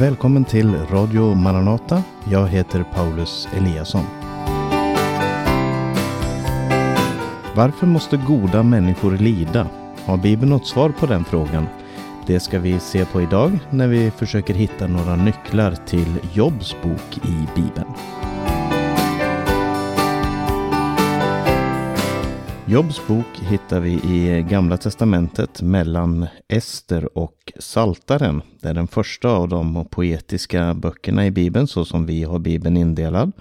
Välkommen till Radio Maranata. Jag heter Paulus Eliasson. Varför måste goda människor lida? Har Bibeln något svar på den frågan? Det ska vi se på idag när vi försöker hitta några nycklar till Jobs bok i Bibeln. Jobs bok hittar vi i Gamla Testamentet mellan Ester och Saltaren. Det är den första av de poetiska böckerna i Bibeln så som vi har Bibeln indelad.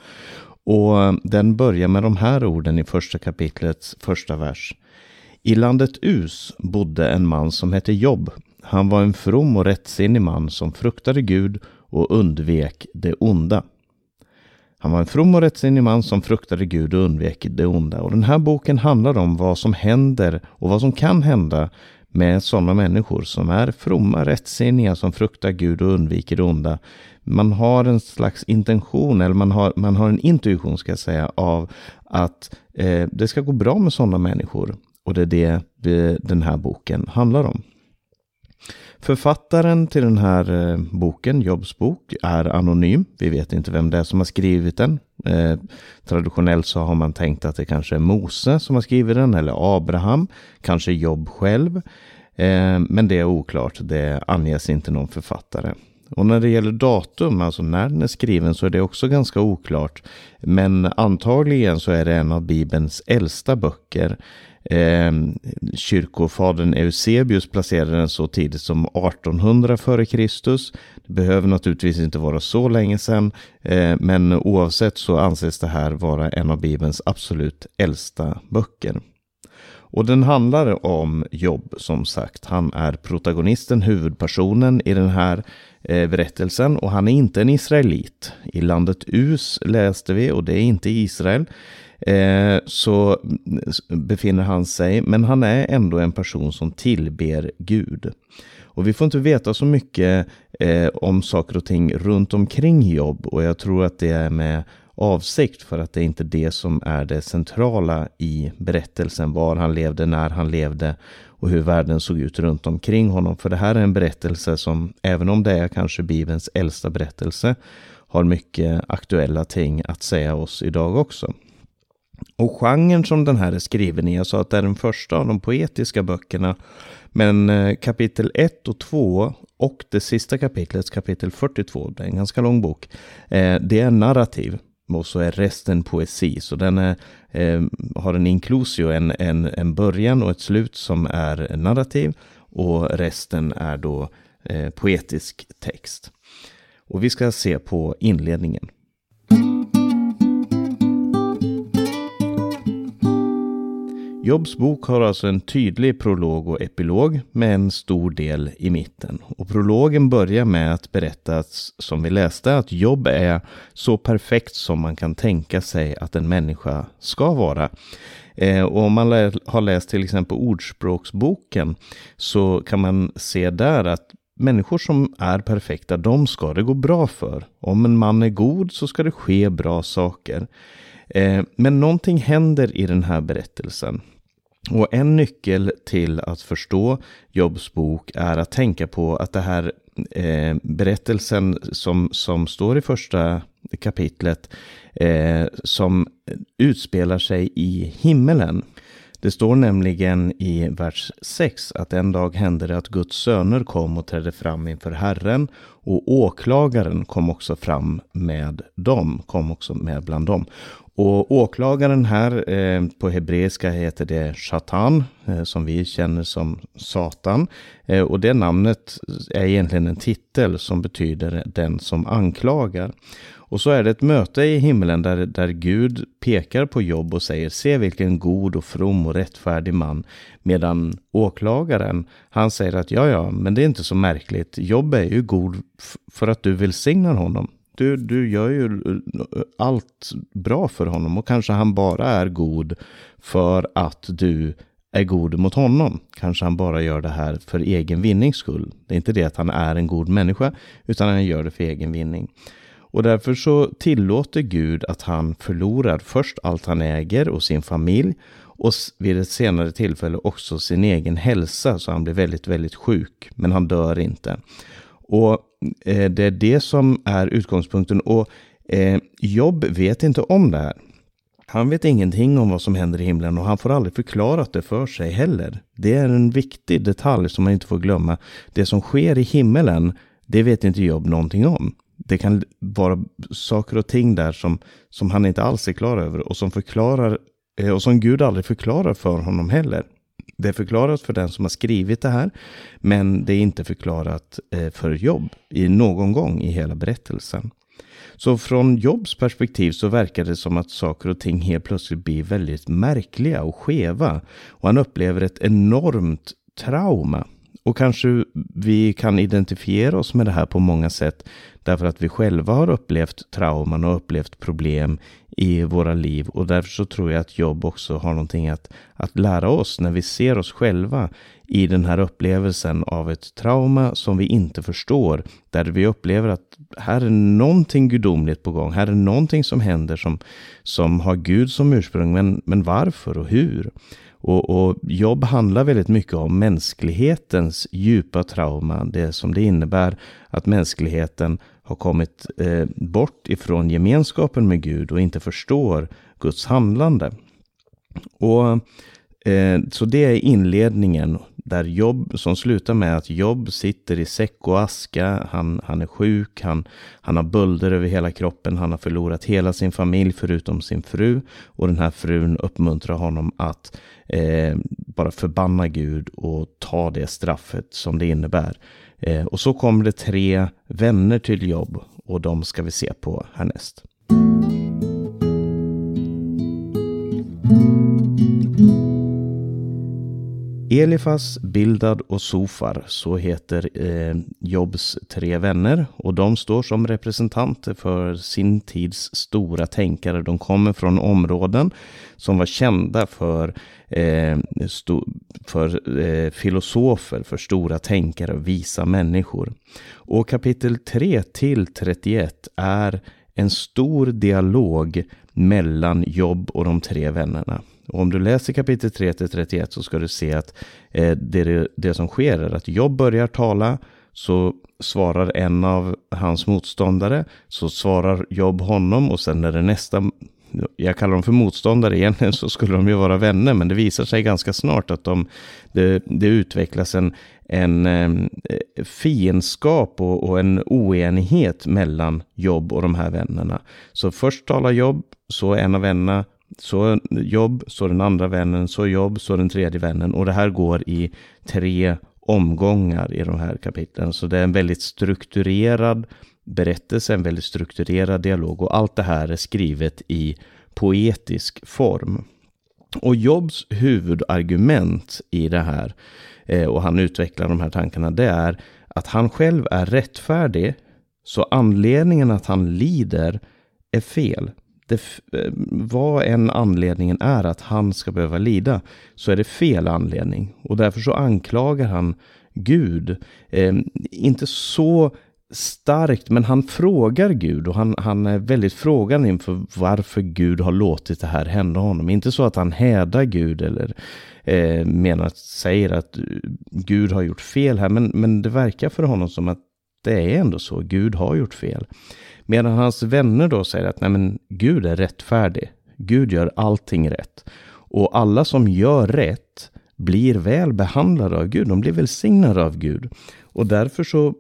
Och den börjar med de här orden i första kapitlets första vers. I landet Us bodde en man som hette Jobb. Han var en from och rättsinnig man som fruktade Gud och undvek det onda. Han var en from och rättsinnig man som fruktade Gud och undvek det onda. Och den här boken handlar om vad som händer och vad som kan hända med sådana människor som är fromma, rättsinniga, som fruktar Gud och undviker det onda. Man har en slags intention, eller man har, man har en intuition ska jag säga, av att eh, det ska gå bra med sådana människor. Och det är det, det den här boken handlar om. Författaren till den här eh, boken, Jobs bok, är anonym. Vi vet inte vem det är som har skrivit den. Eh, traditionellt så har man tänkt att det kanske är Mose som har skrivit den, eller Abraham, kanske Jobb själv. Eh, men det är oklart, det anges inte någon författare. Och när det gäller datum, alltså när den är skriven, så är det också ganska oklart. Men antagligen så är det en av Bibelns äldsta böcker. Eh, kyrkofadern Eusebius placerade den så tidigt som 1800 f.Kr. Det behöver naturligtvis inte vara så länge sedan, eh, men oavsett så anses det här vara en av Bibelns absolut äldsta böcker. Och den handlar om Jobb som sagt. Han är protagonisten, huvudpersonen i den här eh, berättelsen och han är inte en israelit. I landet Us läste vi och det är inte Israel. Eh, så befinner han sig, men han är ändå en person som tillber Gud. Och vi får inte veta så mycket eh, om saker och ting runt omkring Jobb och jag tror att det är med avsikt för att det är inte det som är det centrala i berättelsen. Var han levde, när han levde och hur världen såg ut runt omkring honom. För det här är en berättelse som, även om det är kanske Bibelns äldsta berättelse, har mycket aktuella ting att säga oss idag också. Och genren som den här är skriven i, jag sa att det är den första av de poetiska böckerna, men eh, kapitel 1 och 2 och det sista kapitlet, kapitel 42, det är en ganska lång bok, eh, det är narrativ och så är resten poesi. Så den är, eh, har en inklusio, en, en, en början och ett slut som är narrativ och resten är då poetisk text. Och vi ska se på inledningen. Jobs bok har alltså en tydlig prolog och epilog med en stor del i mitten. Och prologen börjar med att berätta, som vi läste, att Jobb är så perfekt som man kan tänka sig att en människa ska vara. Eh, och om man har läst till exempel Ordspråksboken så kan man se där att människor som är perfekta, de ska det gå bra för. Om en man är god så ska det ske bra saker. Eh, men någonting händer i den här berättelsen. Och en nyckel till att förstå Jobs bok är att tänka på att det här eh, berättelsen som, som står i första kapitlet eh, som utspelar sig i himmelen. Det står nämligen i vers 6 att en dag hände det att Guds söner kom och trädde fram inför Herren och åklagaren kom också fram med dem, kom också med bland dem. Och åklagaren här eh, på hebreiska heter det Shatan, eh, som vi känner som Satan. Eh, och det namnet är egentligen en titel som betyder den som anklagar. Och så är det ett möte i himlen där, där Gud pekar på Jobb och säger se vilken god och from och rättfärdig man. Medan åklagaren, han säger att ja, ja, men det är inte så märkligt. Jobb är ju god för att du välsignar honom. Du, du gör ju allt bra för honom och kanske han bara är god för att du är god mot honom. Kanske han bara gör det här för egen vinnings skull. Det är inte det att han är en god människa, utan han gör det för egen vinning. Och därför så tillåter Gud att han förlorar först allt han äger och sin familj och vid ett senare tillfälle också sin egen hälsa så han blir väldigt, väldigt sjuk. Men han dör inte. Och eh, det är det som är utgångspunkten. Och eh, Jobb vet inte om det här. Han vet ingenting om vad som händer i himlen och han får aldrig förklarat det för sig heller. Det är en viktig detalj som man inte får glömma. Det som sker i himmelen, det vet inte Jobb någonting om. Det kan vara saker och ting där som, som han inte alls är klar över och som förklarar eh, och som Gud aldrig förklarar för honom heller. Det är förklarat för den som har skrivit det här, men det är inte förklarat eh, för jobb i någon gång i hela berättelsen. Så från Jobs perspektiv så verkar det som att saker och ting helt plötsligt blir väldigt märkliga och skeva. Och han upplever ett enormt trauma. Och kanske vi kan identifiera oss med det här på många sätt. Därför att vi själva har upplevt trauman och upplevt problem i våra liv. Och därför så tror jag att jobb också har någonting att, att lära oss när vi ser oss själva i den här upplevelsen av ett trauma som vi inte förstår. Där vi upplever att här är någonting gudomligt på gång. Här är någonting som händer som, som har Gud som ursprung. Men, men varför och hur? Och, och, jobb handlar väldigt mycket om mänsklighetens djupa trauma. Det som det innebär att mänskligheten har kommit eh, bort ifrån gemenskapen med Gud och inte förstår Guds handlande. Och eh, Så det är inledningen där Jobb, som slutar med att Jobb sitter i säck och aska, han, han är sjuk, han, han har bölder över hela kroppen, han har förlorat hela sin familj förutom sin fru. Och den här frun uppmuntrar honom att eh, bara förbanna Gud och ta det straffet som det innebär. Eh, och så kommer det tre vänner till Jobb och de ska vi se på härnäst. Elifas, Bildad och Sofar, så heter eh, Jobs tre vänner. Och de står som representanter för sin tids stora tänkare. De kommer från områden som var kända för, eh, för eh, filosofer, för stora tänkare och visa människor. Och kapitel 3 till 31 är en stor dialog mellan Jobb och de tre vännerna. Och om du läser kapitel 3 till 31 så ska du se att eh, det, det som sker är att Job börjar tala, så svarar en av hans motståndare, så svarar Job honom och sen är det nästa jag kallar dem för motståndare, egentligen så skulle de ju vara vänner, men det visar sig ganska snart att de, det, det utvecklas en, en eh, fiendskap och, och, en oenighet mellan Jobb och de här vännerna. Så först talar Jobb, så en av vännerna så jobb, så den andra vännen, så jobb, så den tredje vännen. Och det här går i tre omgångar i de här kapitlen. Så det är en väldigt strukturerad berättelse, en väldigt strukturerad dialog. Och allt det här är skrivet i poetisk form. Och Jobs huvudargument i det här, eh, och han utvecklar de här tankarna, det är att han själv är rättfärdig. Så anledningen att han lider är fel det, eh, vad en anledningen är att han ska behöva lida, så är det fel anledning. Och därför så anklagar han Gud. Eh, inte så starkt, men han frågar Gud och han, han är väldigt frågande inför varför Gud har låtit det här hända honom. Inte så att han hädar Gud eller eh, menar, säger att eh, Gud har gjort fel här, men, men det verkar för honom som att det är ändå så, Gud har gjort fel. Medan hans vänner då säger att nej men Gud är rättfärdig. Gud gör allting rätt. Och alla som gör rätt blir väl behandlade av Gud. De blir välsignade av Gud. Och därför så,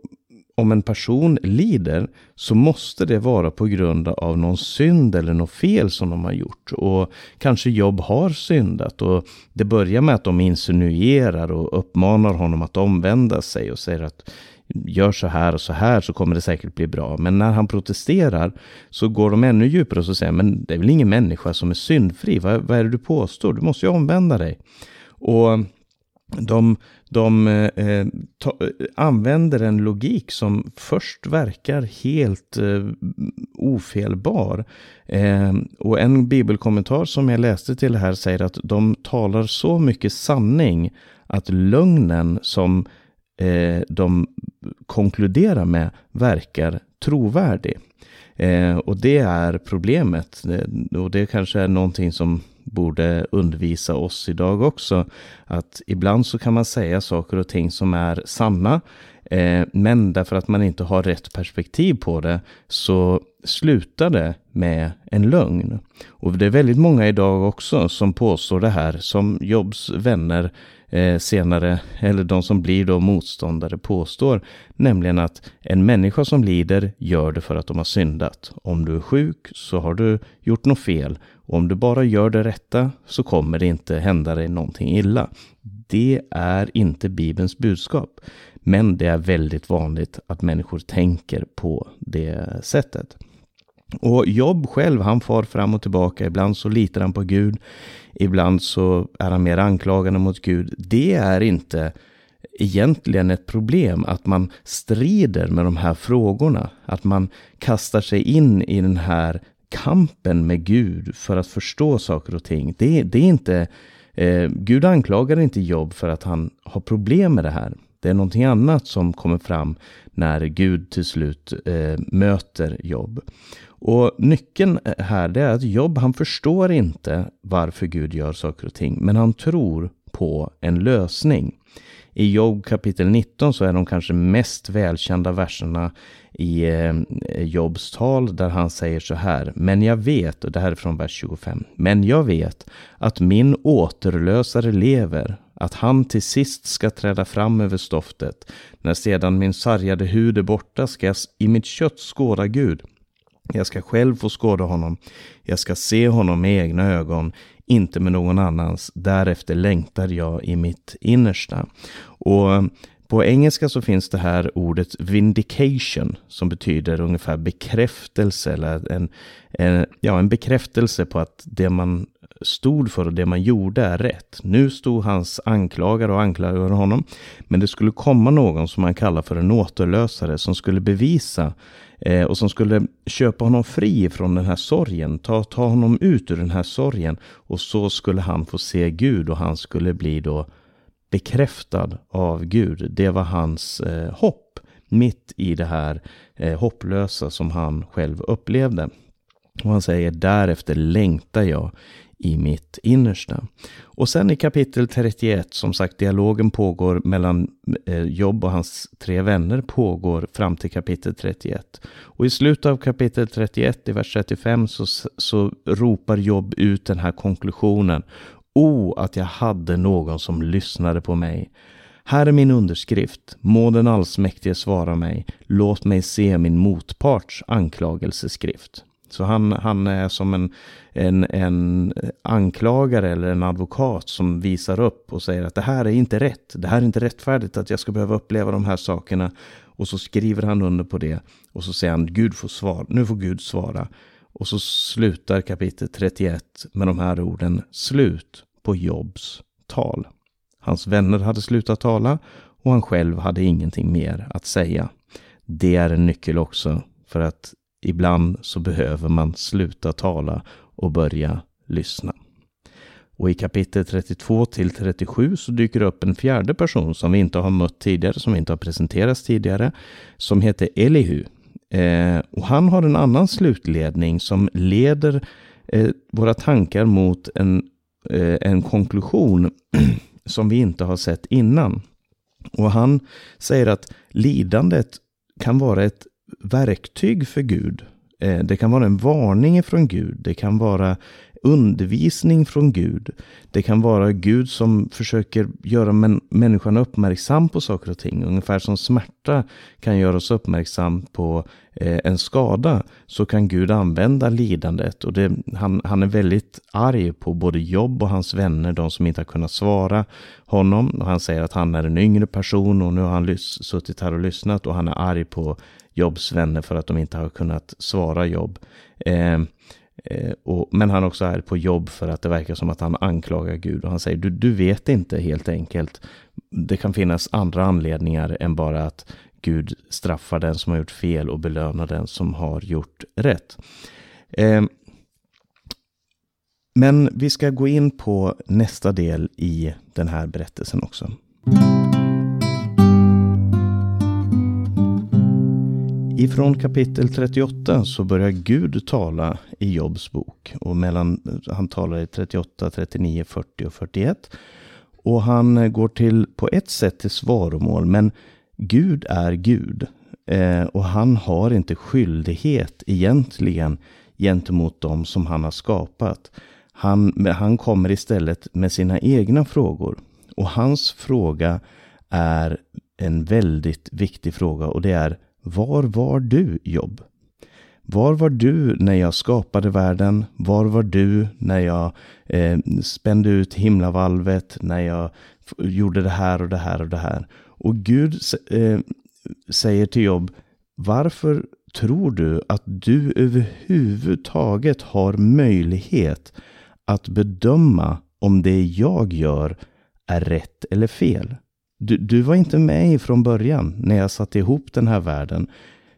om en person lider, så måste det vara på grund av någon synd eller något fel som de har gjort. Och kanske Jobb har syndat. Och det börjar med att de insinuerar och uppmanar honom att omvända sig och säger att gör så här och så här så kommer det säkert bli bra. Men när han protesterar så går de ännu djupare och så säger men det är väl ingen människa som är syndfri. Vad, vad är det du påstår? Du måste ju omvända dig. Och de, de eh, ta, eh, använder en logik som först verkar helt eh, ofelbar. Eh, och en bibelkommentar som jag läste till det här säger att de talar så mycket sanning att lögnen som eh, de konkluderar med verkar trovärdig. Eh, och det är problemet. Eh, och det kanske är någonting som borde undervisa oss idag också. Att ibland så kan man säga saker och ting som är sanna. Eh, men därför att man inte har rätt perspektiv på det så slutar det med en lögn. Och det är väldigt många idag också som påstår det här som Jobs vänner eh, senare, eller de som blir då motståndare påstår, nämligen att en människa som lider gör det för att de har syndat. Om du är sjuk så har du gjort något fel. Och om du bara gör det rätta så kommer det inte hända dig någonting illa. Det är inte Bibelns budskap. Men det är väldigt vanligt att människor tänker på det sättet. Och Jobb själv, han far fram och tillbaka. Ibland så litar han på Gud. Ibland så är han mer anklagande mot Gud. Det är inte egentligen ett problem att man strider med de här frågorna. Att man kastar sig in i den här kampen med Gud för att förstå saker och ting. Det, det är inte, eh, Gud anklagar inte Jobb för att han har problem med det här. Det är någonting annat som kommer fram när Gud till slut eh, möter Jobb. Och nyckeln eh, här det är att Job han förstår inte varför Gud gör saker och ting, men han tror på en lösning. I Job kapitel 19 så är de kanske mest välkända verserna i eh, Jobs tal där han säger så här. Men jag vet, och det här är från vers 25. Men jag vet att min återlösare lever, att han till sist ska träda fram över stoftet. När sedan min sargade hud är borta ska jag i mitt kött skåda Gud. Jag ska själv få skåda honom. Jag ska se honom med egna ögon, inte med någon annans. Därefter längtar jag i mitt innersta. Och eh, på engelska så finns det här ordet vindication som betyder ungefär bekräftelse eller en, en, ja, en bekräftelse på att det man stod för och det man gjorde är rätt. Nu stod hans anklagare och anklagade honom, men det skulle komma någon som man kallar för en återlösare som skulle bevisa eh, och som skulle köpa honom fri från den här sorgen, ta, ta honom ut ur den här sorgen och så skulle han få se Gud och han skulle bli då bekräftad av Gud. Det var hans eh, hopp mitt i det här eh, hopplösa som han själv upplevde. Och han säger därefter längtar jag i mitt innersta. Och sen i kapitel 31, som sagt dialogen pågår mellan eh, Jobb och hans tre vänner pågår fram till kapitel 31. Och i slutet av kapitel 31, i vers 35, så, så ropar Jobb ut den här konklusionen. O, att jag hade någon som lyssnade på mig. Här är min underskrift. Må den allsmäktige svara mig. Låt mig se min motparts anklagelseskrift. Så han, han är som en, en, en anklagare eller en advokat som visar upp och säger att det här är inte rätt. Det här är inte rättfärdigt att jag ska behöva uppleva de här sakerna. Och så skriver han under på det och så säger han Gud får svar. Nu får Gud svara. Och så slutar kapitel 31 med de här orden. Slut på Jobs tal. Hans vänner hade slutat tala och han själv hade ingenting mer att säga. Det är en nyckel också för att ibland så behöver man sluta tala och börja lyssna. Och i kapitel 32 till 37 så dyker det upp en fjärde person som vi inte har mött tidigare, som inte har presenterats tidigare, som heter Elihu. Eh, och han har en annan slutledning som leder eh, våra tankar mot en, eh, en konklusion som vi inte har sett innan. Och han säger att lidandet kan vara ett verktyg för Gud. Eh, det kan vara en varning från Gud. Det kan vara undervisning från Gud. Det kan vara Gud som försöker göra män människan uppmärksam på saker och ting. Ungefär som smärta kan göra oss uppmärksam på eh, en skada så kan Gud använda lidandet. Och det, han, han är väldigt arg på både Jobb och hans vänner, de som inte har kunnat svara honom. Och han säger att han är en yngre person och nu har han suttit här och lyssnat och han är arg på Jobs vänner för att de inte har kunnat svara Jobb. Eh, eh, och, men han också är på jobb för att det verkar som att han anklagar Gud. Och han säger, du, du vet inte helt enkelt. Det kan finnas andra anledningar än bara att Gud straffar den som har gjort fel och belönar den som har gjort rätt. Eh, men vi ska gå in på nästa del i den här berättelsen också. Ifrån kapitel 38 så börjar Gud tala i Jobs bok. Och mellan, han talar i 38, 39, 40 och 41. Och han eh, går till på ett sätt till svaromål. Men Gud är Gud. Eh, och han har inte skyldighet egentligen gentemot dem som han har skapat. Han, han kommer istället med sina egna frågor. Och hans fråga är en väldigt viktig fråga och det är var var du Jobb? Var var du när jag skapade världen? Var var du när jag eh, spände ut himlavalvet? När jag gjorde det här och det här och det här? Och Gud eh, säger till Jobb, varför tror du att du överhuvudtaget har möjlighet att bedöma om det jag gör är rätt eller fel? Du, du var inte med från början när jag satte ihop den här världen.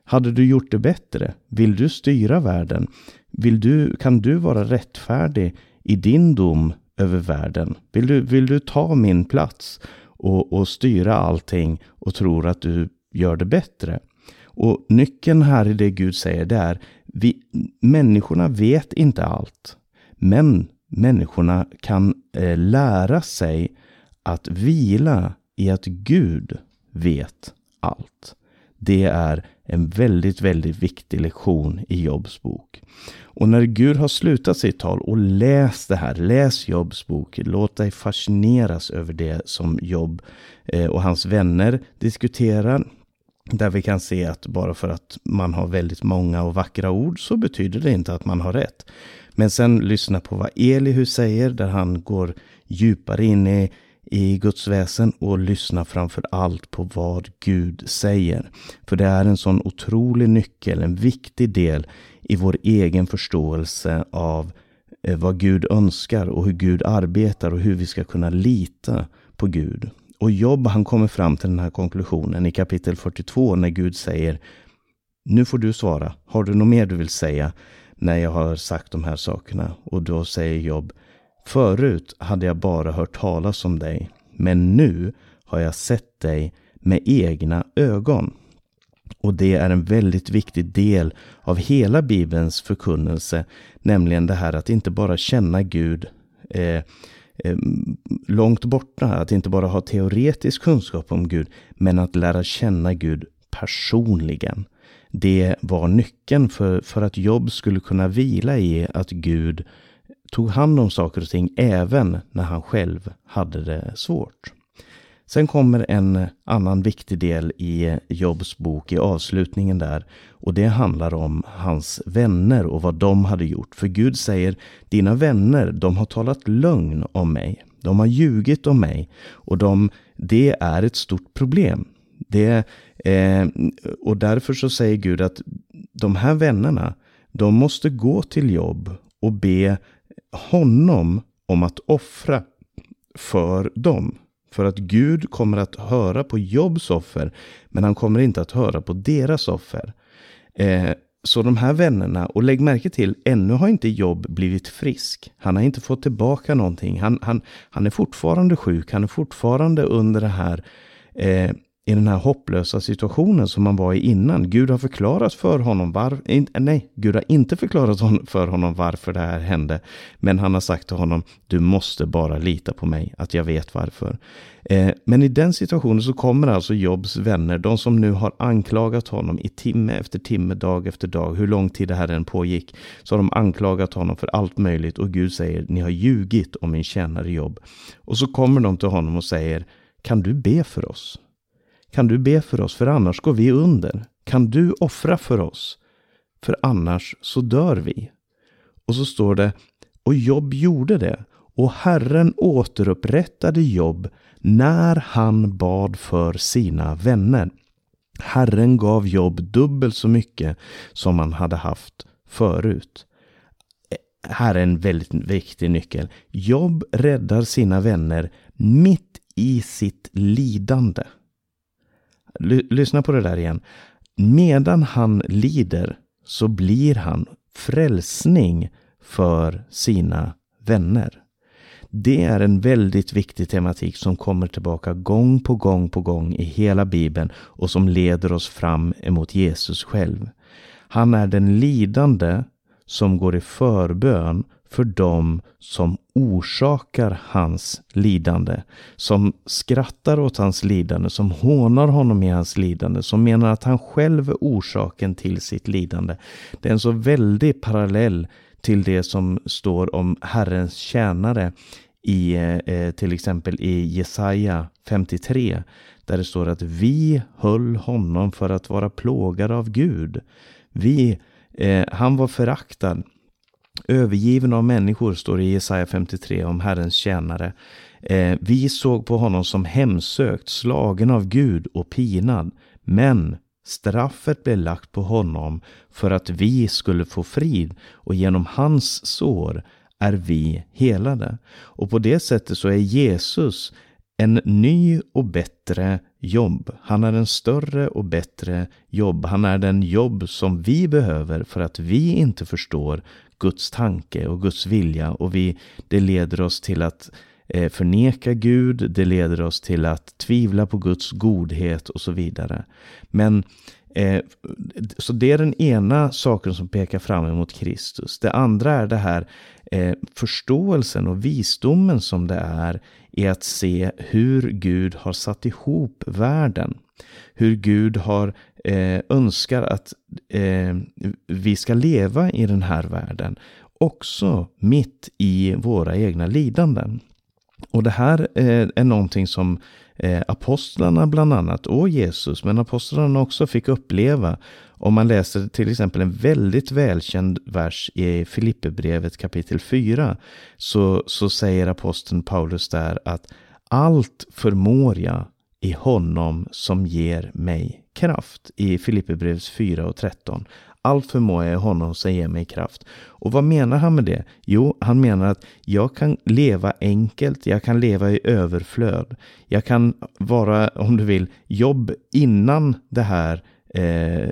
Hade du gjort det bättre? Vill du styra världen? Vill du, kan du vara rättfärdig i din dom över världen? Vill du, vill du ta min plats och, och styra allting och tror att du gör det bättre? Och nyckeln här i det Gud säger det är, vi, människorna vet inte allt. Men människorna kan eh, lära sig att vila i att Gud vet allt. Det är en väldigt, väldigt viktig lektion i Jobs bok. Och när Gud har slutat sitt tal och läst det här, läs Jobs bok, låt dig fascineras över det som Jobb eh, och hans vänner diskuterar. Där vi kan se att bara för att man har väldigt många och vackra ord så betyder det inte att man har rätt. Men sen lyssna på vad Elihu säger, där han går djupare in i i Guds väsen och lyssna framför allt på vad Gud säger. För det är en sån otrolig nyckel, en viktig del i vår egen förståelse av eh, vad Gud önskar och hur Gud arbetar och hur vi ska kunna lita på Gud. Och Jobb han kommer fram till den här konklusionen i kapitel 42 när Gud säger Nu får du svara. Har du något mer du vill säga när jag har sagt de här sakerna? Och då säger Jobb Förut hade jag bara hört talas om dig, men nu har jag sett dig med egna ögon. Och det är en väldigt viktig del av hela Bibelns förkunnelse, nämligen det här att inte bara känna Gud eh, eh, långt borta, att inte bara ha teoretisk kunskap om Gud, men att lära känna Gud personligen. Det var nyckeln för, för att Jobb skulle kunna vila i att Gud tog hand om saker och ting även när han själv hade det svårt. Sen kommer en annan viktig del i Jobs bok i avslutningen där och det handlar om hans vänner och vad de hade gjort. För Gud säger, dina vänner, de har talat lögn om mig. De har ljugit om mig och de, det är ett stort problem. Det, eh, och därför så säger Gud att de här vännerna, de måste gå till jobb och be honom om att offra för dem. För att Gud kommer att höra på Jobs offer, men han kommer inte att höra på deras offer. Eh, så de här vännerna, och lägg märke till, ännu har inte Jobb blivit frisk. Han har inte fått tillbaka någonting. Han, han, han är fortfarande sjuk, han är fortfarande under det här eh, i den här hopplösa situationen som han var i innan. Gud har förklarat för honom varför, nej, Gud har inte förklarat för honom varför det här hände. Men han har sagt till honom, du måste bara lita på mig, att jag vet varför. Eh, men i den situationen så kommer alltså Jobs vänner, de som nu har anklagat honom i timme efter timme, dag efter dag, hur lång tid det här än pågick, så har de anklagat honom för allt möjligt och Gud säger, ni har ljugit om min tjänare Jobb. Och så kommer de till honom och säger, kan du be för oss? Kan du be för oss, för annars går vi under? Kan du offra för oss? För annars så dör vi. Och så står det, och Jobb gjorde det. Och Herren återupprättade Jobb när han bad för sina vänner. Herren gav Jobb dubbelt så mycket som han hade haft förut. Här är en väldigt viktig nyckel. Jobb räddar sina vänner mitt i sitt lidande lyssna på det där igen. Medan han lider så blir han frälsning för sina vänner. Det är en väldigt viktig tematik som kommer tillbaka gång på gång på gång i hela Bibeln och som leder oss fram emot Jesus själv. Han är den lidande som går i förbön för dem som orsakar hans lidande, som skrattar åt hans lidande, som hånar honom i hans lidande, som menar att han själv är orsaken till sitt lidande. Det är en så väldig parallell till det som står om Herrens tjänare i eh, eh till exempel i Jesaja 53 där det står att vi höll honom för att vara plågad av Gud. Vi, eh, han var föraktad, övergiven av människor, står det i Jesaja 53 om Herrens tjänare. Eh, vi såg på honom som hemsökt, slagen av Gud och pinad. Men straffet blev lagt på honom för att vi skulle få frid och genom hans sår är vi helade. Och på det sättet så är Jesus en ny och bättre jobb. Han är en större och bättre jobb. Han är den jobb som vi behöver för att vi inte förstår Guds tanke och Guds vilja och vi, det leder oss till att eh, förneka Gud, det leder oss till att tvivla på Guds godhet och så vidare. Men eh, så det är den ena saken som pekar fram emot Kristus. Det andra är det här eh, förståelsen och visdomen som det är i att se hur Gud har satt ihop världen. Hur Gud har eh, önskar att eh, vi ska leva i den här världen. Också mitt i våra egna lidanden. Och det här eh, är någonting som eh, apostlarna bland annat och Jesus, men apostlarna också fick uppleva om man läser till exempel en väldigt välkänd vers i Filipperbrevet kapitel 4 så, så säger aposteln Paulus där att allt förmår jag i honom som ger mig kraft i Filipperbrevs 4 och 13. Allt förmår jag i honom som ger mig kraft. Och vad menar han med det? Jo, han menar att jag kan leva enkelt, jag kan leva i överflöd. Jag kan vara, om du vill, jobb innan det här eh,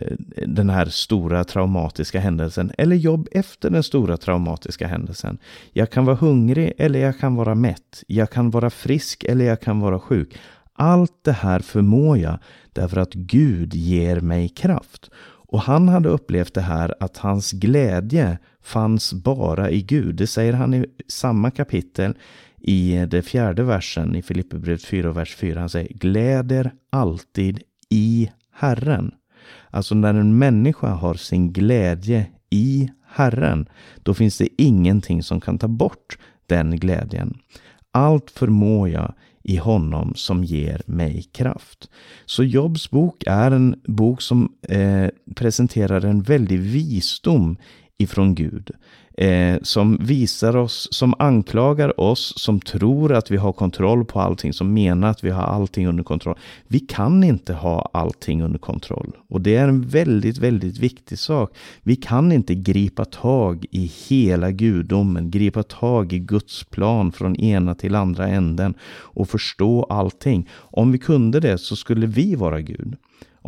den här stora traumatiska händelsen eller jobb efter den stora traumatiska händelsen. Jag kan vara hungrig eller jag kan vara mätt. Jag kan vara frisk eller jag kan vara sjuk. Allt det här förmår jag därför att Gud ger mig kraft. Och han hade upplevt det här att hans glädje fanns bara i Gud. Det säger han i samma kapitel i det fjärde versen i Filipperbrevet 4, vers 4. Han säger gläder alltid i Herren. Alltså när en människa har sin glädje i Herren, då finns det ingenting som kan ta bort den glädjen. Allt förmår jag i honom som ger mig kraft. Så Jobs bok är en bok som eh, presenterar en väldig visdom ifrån Gud eh, som visar oss, som anklagar oss som tror att vi har kontroll på allting, som menar att vi har allting under kontroll. Vi kan inte ha allting under kontroll. Och det är en väldigt, väldigt viktig sak. Vi kan inte gripa tag i hela gudomen, gripa tag i Guds plan från ena till andra änden och förstå allting. Om vi kunde det så skulle vi vara Gud.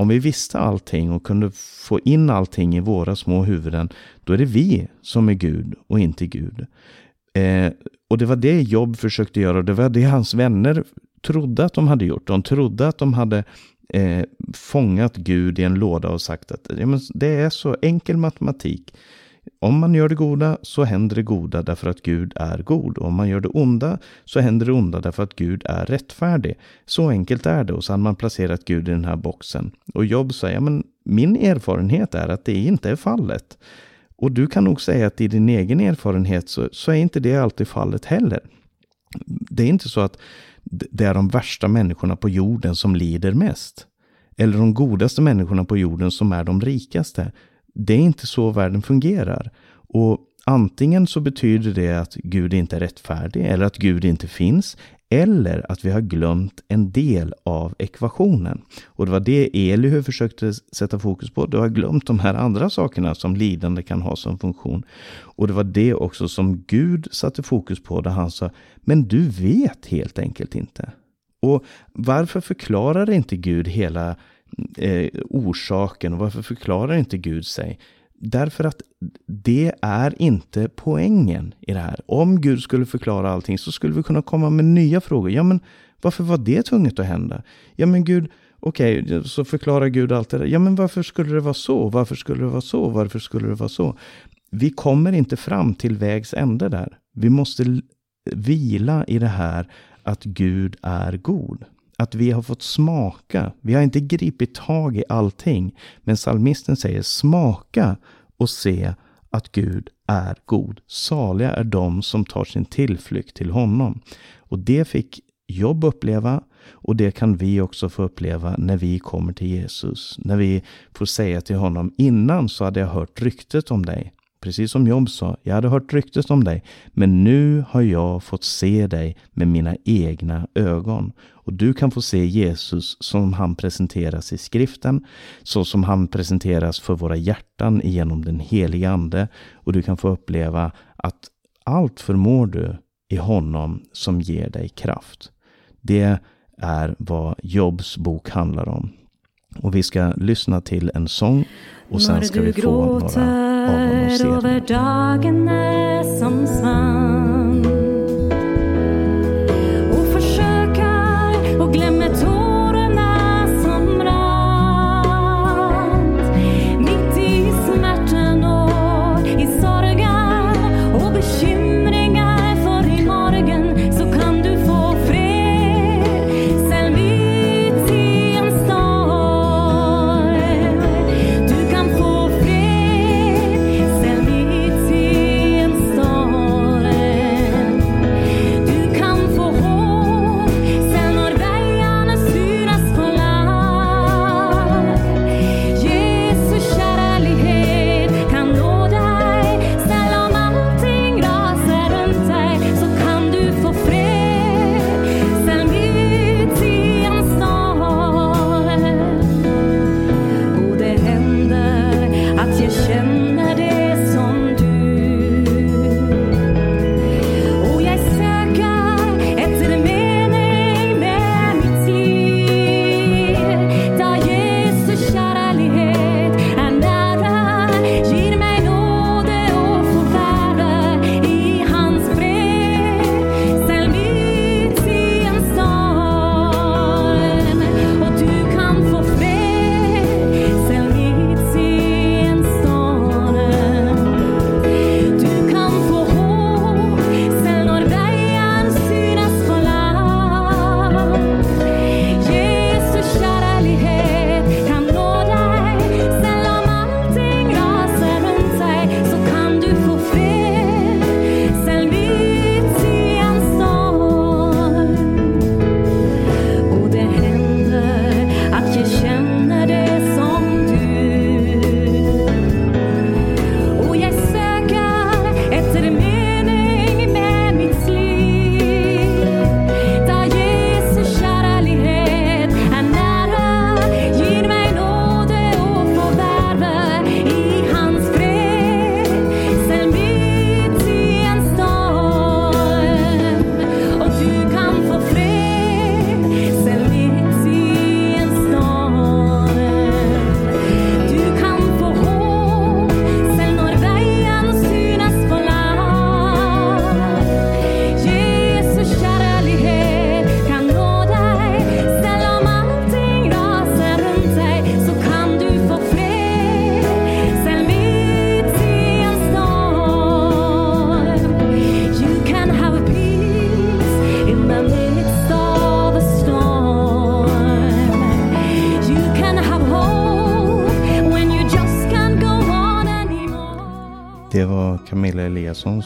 Om vi visste allting och kunde få in allting i våra små huvuden, då är det vi som är Gud och inte Gud. Eh, och det var det Jobb försökte göra och det var det hans vänner trodde att de hade gjort. De trodde att de hade eh, fångat Gud i en låda och sagt att ja, men det är så enkel matematik. Om man gör det goda så händer det goda därför att Gud är god. Och om man gör det onda så händer det onda därför att Gud är rättfärdig. Så enkelt är det. Och så har man placerat Gud i den här boxen. Och Job säger, ja, men min erfarenhet är att det inte är fallet. Och du kan nog säga att i din egen erfarenhet så, så är inte det alltid fallet heller. Det är inte så att det är de värsta människorna på jorden som lider mest. Eller de godaste människorna på jorden som är de rikaste. Det är inte så världen fungerar. Och antingen så betyder det att Gud inte är rättfärdig eller att Gud inte finns. Eller att vi har glömt en del av ekvationen. Och det var det Elihu försökte sätta fokus på. Du har glömt de här andra sakerna som lidande kan ha som funktion. Och det var det också som Gud satte fokus på där han sa, men du vet helt enkelt inte. Och varför förklarar inte Gud hela eh, orsaken och varför förklarar inte Gud sig? Därför att det är inte poängen i det här. Om Gud skulle förklara allting så skulle vi kunna komma med nya frågor. Ja, men varför var det tvunget att hända? Ja, men Gud, okej, okay, så förklarar Gud allt det där. Ja, men varför skulle det vara så? Varför skulle det vara så? Varför skulle det vara så? vi kommer inte fram till vägs ände där. Vi måste vila i det här att Gud är god. Att vi har fått smaka. Vi har inte gripit tag i allting. Men salmisten säger smaka och se att Gud är god. Saliga är de som tar sin tillflykt till honom. Och det fick Jobb uppleva och det kan vi också få uppleva när vi kommer till Jesus. När vi får säga till honom, innan så hade jag hört ryktet om dig. Precis som Job sa, jag hade hört ryktet om dig, men nu har jag fått se dig med mina egna ögon. Och du kan få se Jesus som han presenteras i skriften, så som han presenteras för våra hjärtan genom den heliga Ande. Och du kan få uppleva att allt förmår du i honom som ger dig kraft. Det är vad Jobs bok handlar om. Och vi ska lyssna till en sång och sen ska vi få några av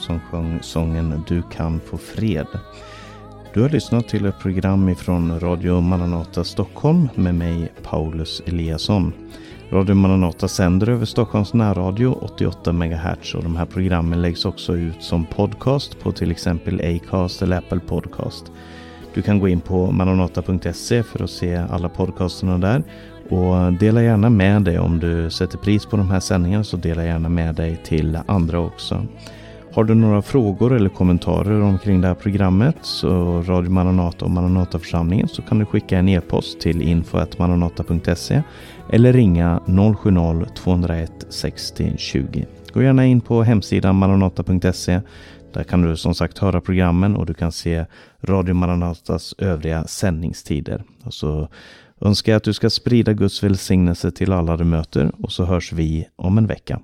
som sjöng sången Du kan få fred. Du har lyssnat till ett program ifrån Radio Maranata Stockholm med mig Paulus Eliasson. Radio Maranata sänder över Stockholms närradio 88 MHz och de här programmen läggs också ut som podcast på till exempel Acast eller Apple Podcast. Du kan gå in på maranata.se för att se alla podcasterna där och dela gärna med dig om du sätter pris på de här sändningarna så dela gärna med dig till andra också. Har du några frågor eller kommentarer omkring det här programmet så Radio Maranata och Maranataförsamlingen så kan du skicka en e-post till info.maranata.se eller ringa 070-201 60 20. Gå gärna in på hemsidan maranata.se. Där kan du som sagt höra programmen och du kan se Radio Maranatas övriga sändningstider. Och så önskar jag att du ska sprida Guds välsignelse till alla du möter och så hörs vi om en vecka.